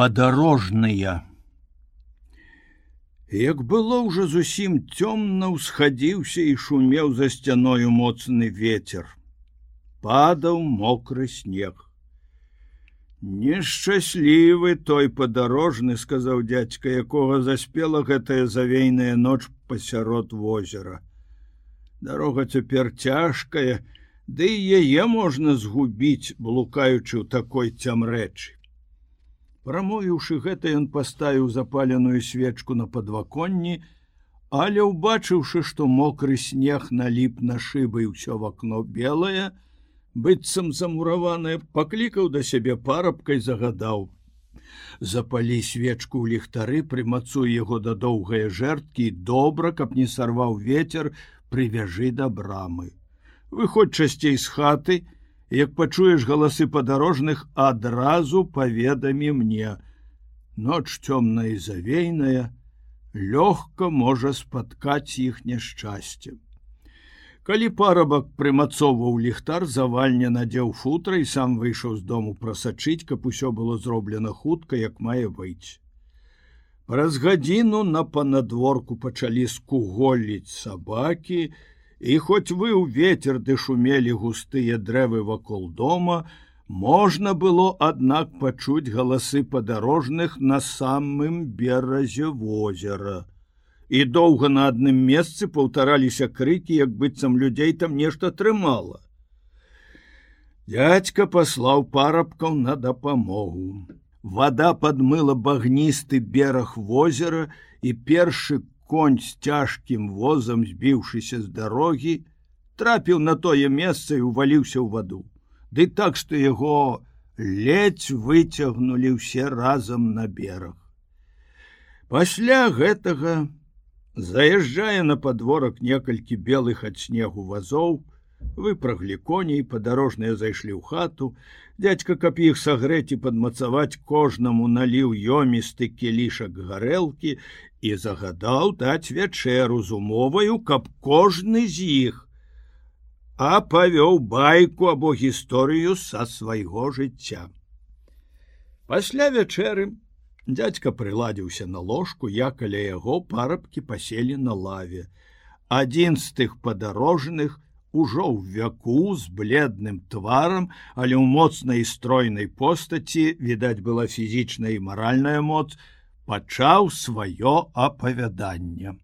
падарожныя. Як было ўжо зусім цёмна ўсхадзіўся і шумеў за сцяною моцны ветер. Падаў мокры снег. Нешчаслівы той падарожны, сказаў дядзька, якога заспела гэтая завейная ноч пасярод возера. Дарога цяпер цяжкая, ды і яе можна згубіць, блукаючы ў такой цямрэчы. Прамовіўшы гэта, ён паставіў запаленую свечку на падваконні, але ўбачыўшы, што мокры снег наліп на шыбы і ўсё в акно белае, быццам замураванае, паклікаў да сябе парабкай загадаў. Запалі свечку ў ліхтары, прымацуй яго да доўгае жэрткі, добра, каб не сарваў ветер, прывяжы да брамы. Выходь часцей з хаты, як пачуеш галасы падарожных адразу паведамі мне. Ноч цёмная і завейная лёгка можа спаткаць іх няшчасце калі парабак прымацоўваў ліхтар завальня надзеў футра і сам выйшаў з дому прасачыць каб усё было зроблена хутка як мае быць. Праз гадзіну на панадворку пачалі скуголіць сабакі і хоць вы ў ветер ды шумелі густыя дрэвы вакол дома, можна было аднак пачуць галасы падарожных на самым беразе возера. І доўга на адным месцы паўтараліся крыкі, як быццам людзей там нешта трымала. Дядька паслаў парабкаў на дапамогу. Вада падмыла багністы бераг возера і першы конь з цяжкім возам збіўшыся з дарогі трапіў на тое месца і уваліўся ў ваду. Ды так што яго ледзь выцягнулі ўсе разам на бераг. Пасля гэтага заязджае на падворак некалькі белых ад снегу вазоў выпраглі коней падарожныя зайшлі ў хату дядька каб іх сагрэць і падмацаваць кожнаму наліў ёмісты келішак гарэлкі і загадаў даць вячэру з умоваю, каб кожны з іх апавёў байку або гісторыю са свайго жыцця. Пасля вячэры дядька прыладзіўся на ложку, я каля яго парабкі паселі на лаве. Адзін з тых падарожных ужо ў вяку з бледным тварам, але ў моцнай стройнай постаці відаць была фізічная і маральная моц, пачаў сваё апавяданне.